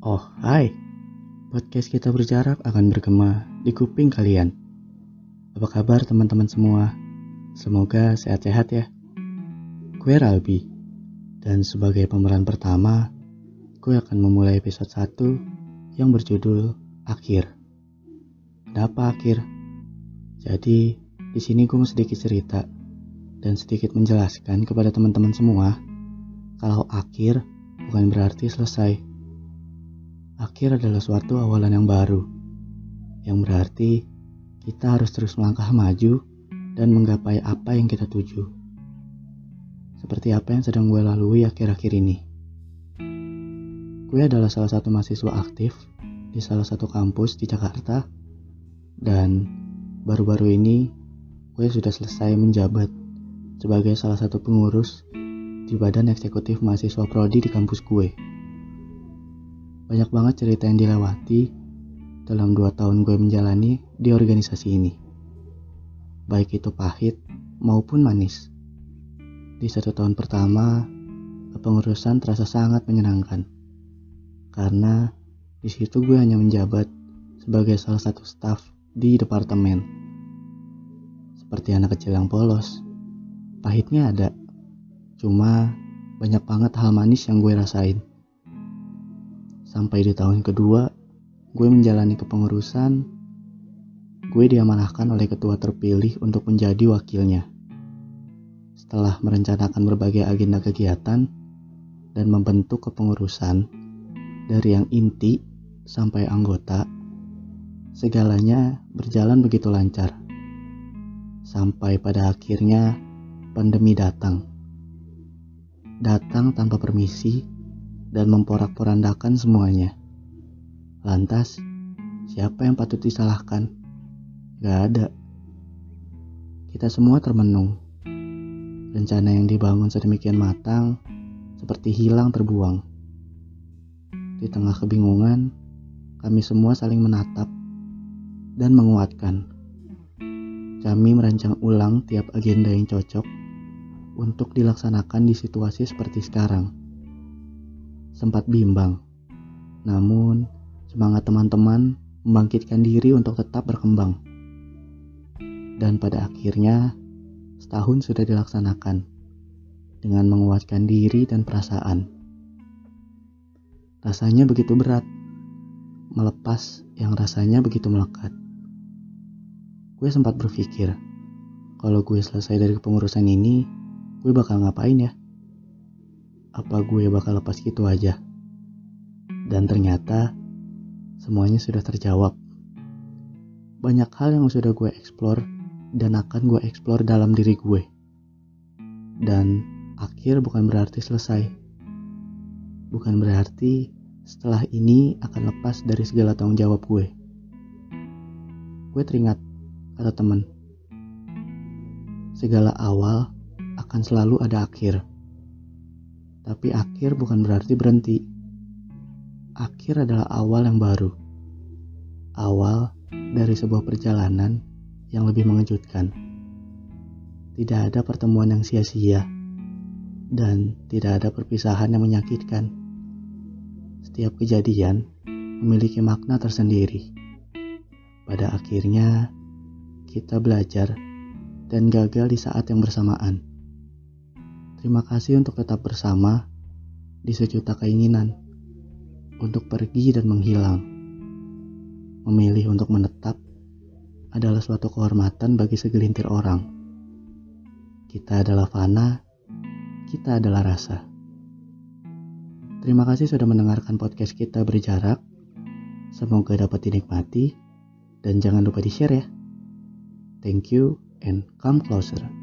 Oh, hai. Podcast kita berjarak akan bergema di kuping kalian. Apa kabar teman-teman semua? Semoga sehat-sehat ya. Gue Ralbi, dan sebagai pemeran pertama, gue akan memulai episode 1 yang berjudul Akhir. Kenapa akhir? Jadi, di sini gue mau sedikit cerita dan sedikit menjelaskan kepada teman-teman semua kalau akhir bukan berarti selesai Akhir adalah suatu awalan yang baru, yang berarti kita harus terus melangkah maju dan menggapai apa yang kita tuju. Seperti apa yang sedang gue lalui akhir-akhir ini. Gue adalah salah satu mahasiswa aktif di salah satu kampus di Jakarta, dan baru-baru ini gue sudah selesai menjabat sebagai salah satu pengurus di badan eksekutif mahasiswa prodi di kampus gue. Banyak banget cerita yang dilewati dalam dua tahun gue menjalani di organisasi ini. Baik itu pahit maupun manis. Di satu tahun pertama, kepengurusan terasa sangat menyenangkan. Karena di situ gue hanya menjabat sebagai salah satu staf di departemen. Seperti anak kecil yang polos. Pahitnya ada. Cuma banyak banget hal manis yang gue rasain. Sampai di tahun kedua, gue menjalani kepengurusan, gue diamanahkan oleh ketua terpilih untuk menjadi wakilnya. Setelah merencanakan berbagai agenda kegiatan dan membentuk kepengurusan dari yang inti sampai anggota, segalanya berjalan begitu lancar. Sampai pada akhirnya pandemi datang. Datang tanpa permisi dan memporak-porandakan semuanya. Lantas, siapa yang patut disalahkan? Gak ada. Kita semua termenung. Rencana yang dibangun sedemikian matang seperti hilang terbuang. Di tengah kebingungan, kami semua saling menatap dan menguatkan. Kami merancang ulang tiap agenda yang cocok untuk dilaksanakan di situasi seperti sekarang sempat bimbang. Namun, semangat teman-teman membangkitkan diri untuk tetap berkembang. Dan pada akhirnya, setahun sudah dilaksanakan dengan menguatkan diri dan perasaan. Rasanya begitu berat, melepas yang rasanya begitu melekat. Gue sempat berpikir, kalau gue selesai dari kepengurusan ini, gue bakal ngapain ya? Apa gue bakal lepas gitu aja? Dan ternyata semuanya sudah terjawab. Banyak hal yang sudah gue explore dan akan gue explore dalam diri gue. Dan akhir bukan berarti selesai. Bukan berarti setelah ini akan lepas dari segala tanggung jawab gue. Gue teringat kata temen. Segala awal akan selalu ada akhir. Tapi akhir bukan berarti berhenti. Akhir adalah awal yang baru. Awal dari sebuah perjalanan yang lebih mengejutkan. Tidak ada pertemuan yang sia-sia dan tidak ada perpisahan yang menyakitkan. Setiap kejadian memiliki makna tersendiri. Pada akhirnya, kita belajar dan gagal di saat yang bersamaan. Terima kasih untuk tetap bersama di sejuta keinginan untuk pergi dan menghilang. Memilih untuk menetap adalah suatu kehormatan bagi segelintir orang. Kita adalah fana, kita adalah rasa. Terima kasih sudah mendengarkan podcast kita berjarak. Semoga dapat dinikmati dan jangan lupa di-share ya. Thank you and come closer.